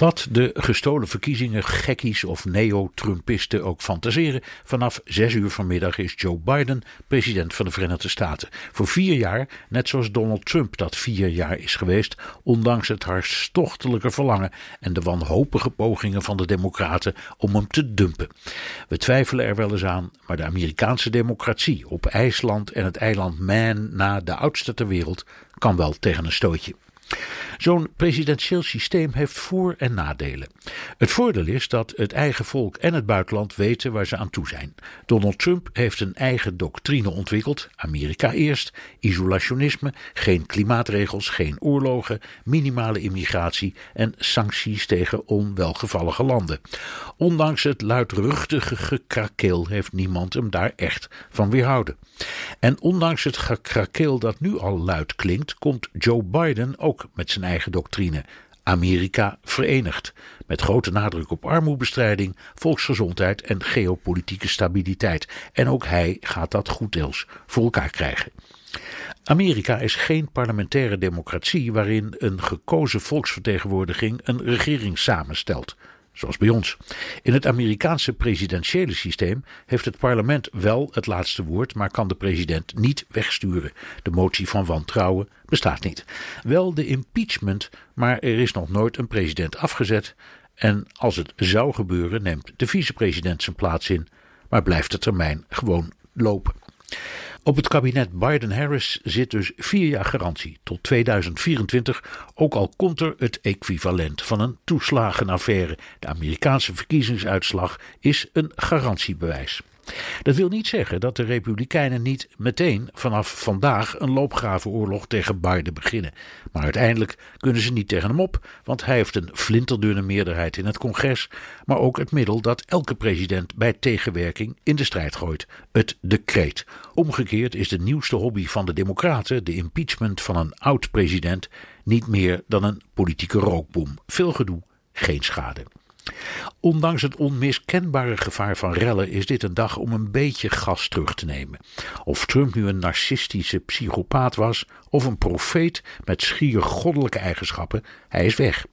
Wat de gestolen verkiezingen gekkies of neo-Trumpisten ook fantaseren, vanaf 6 uur vanmiddag is Joe Biden president van de Verenigde Staten. Voor vier jaar, net zoals Donald Trump dat vier jaar is geweest, ondanks het hartstochtelijke verlangen en de wanhopige pogingen van de Democraten om hem te dumpen. We twijfelen er wel eens aan, maar de Amerikaanse democratie op IJsland en het eiland Man na de oudste ter wereld kan wel tegen een stootje. Zo'n presidentieel systeem heeft voor- en nadelen. Het voordeel is dat het eigen volk en het buitenland weten waar ze aan toe zijn. Donald Trump heeft een eigen doctrine ontwikkeld: Amerika eerst, isolationisme, geen klimaatregels, geen oorlogen, minimale immigratie en sancties tegen onwelgevallige landen. Ondanks het luidruchtige gekrakeel heeft niemand hem daar echt van weerhouden. En ondanks het gekrakeel dat nu al luid klinkt, komt Joe Biden ook met zijn eigen doctrine. Amerika verenigd, met grote nadruk op armoebestrijding, volksgezondheid en geopolitieke stabiliteit. En ook hij gaat dat goed deels voor elkaar krijgen. Amerika is geen parlementaire democratie waarin een gekozen volksvertegenwoordiging een regering samenstelt zoals bij ons. In het Amerikaanse presidentiële systeem heeft het parlement wel het laatste woord, maar kan de president niet wegsturen. De motie van wantrouwen bestaat niet. Wel de impeachment, maar er is nog nooit een president afgezet. En als het zou gebeuren, neemt de vicepresident zijn plaats in, maar blijft de termijn gewoon lopen. Op het kabinet Biden-Harris zit dus vier jaar garantie tot 2024, ook al komt er het equivalent van een toeslagenaffaire. De Amerikaanse verkiezingsuitslag is een garantiebewijs. Dat wil niet zeggen dat de Republikeinen niet meteen vanaf vandaag een loopgravenoorlog tegen Biden beginnen. Maar uiteindelijk kunnen ze niet tegen hem op, want hij heeft een flinterdunne meerderheid in het congres, maar ook het middel dat elke president bij tegenwerking in de strijd gooit: het decreet. Omgekeerd is de nieuwste hobby van de Democraten, de impeachment van een oud-president, niet meer dan een politieke rookboom. Veel gedoe, geen schade. Ondanks het onmiskenbare gevaar van rellen is dit een dag om een beetje gas terug te nemen. Of Trump nu een narcistische psychopaat was of een profeet met schier goddelijke eigenschappen, hij is weg.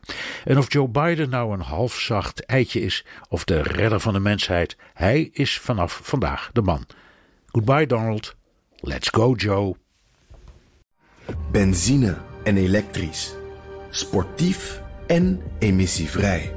En of Joe Biden nou een halfzacht eitje is of de redder van de mensheid, hij is vanaf vandaag de man. Goodbye Donald, let's go Joe. Benzine en elektrisch. Sportief en emissievrij.